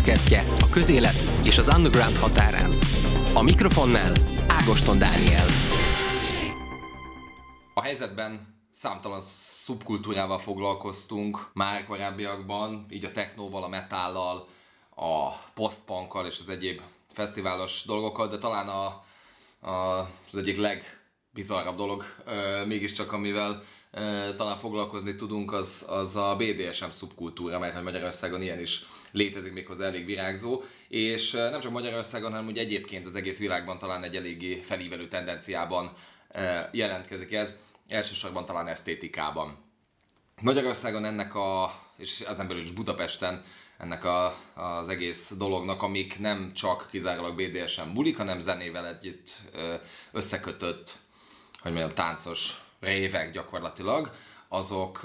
podcastje a közélet és az underground határán. A mikrofonnál Ágoston Dániel. A helyzetben számtalan szubkultúrával foglalkoztunk már korábbiakban, így a technóval, a metállal, a postpunkkal és az egyéb fesztiválos dolgokkal, de talán a, a, az egyik legbizarrabb dolog e, mégiscsak, amivel talán foglalkozni tudunk, az, az a BDSM szubkultúra, mert Magyarországon ilyen is létezik méghozzá elég virágzó, és nem csak Magyarországon, hanem úgy egyébként az egész világban talán egy eléggé felívelő tendenciában jelentkezik ez, elsősorban talán esztétikában. Magyarországon ennek a, és ezen belül is Budapesten, ennek a, az egész dolognak, amik nem csak kizárólag BDSM bulik, hanem zenével együtt összekötött, hogy mondjam, táncos révek gyakorlatilag, azok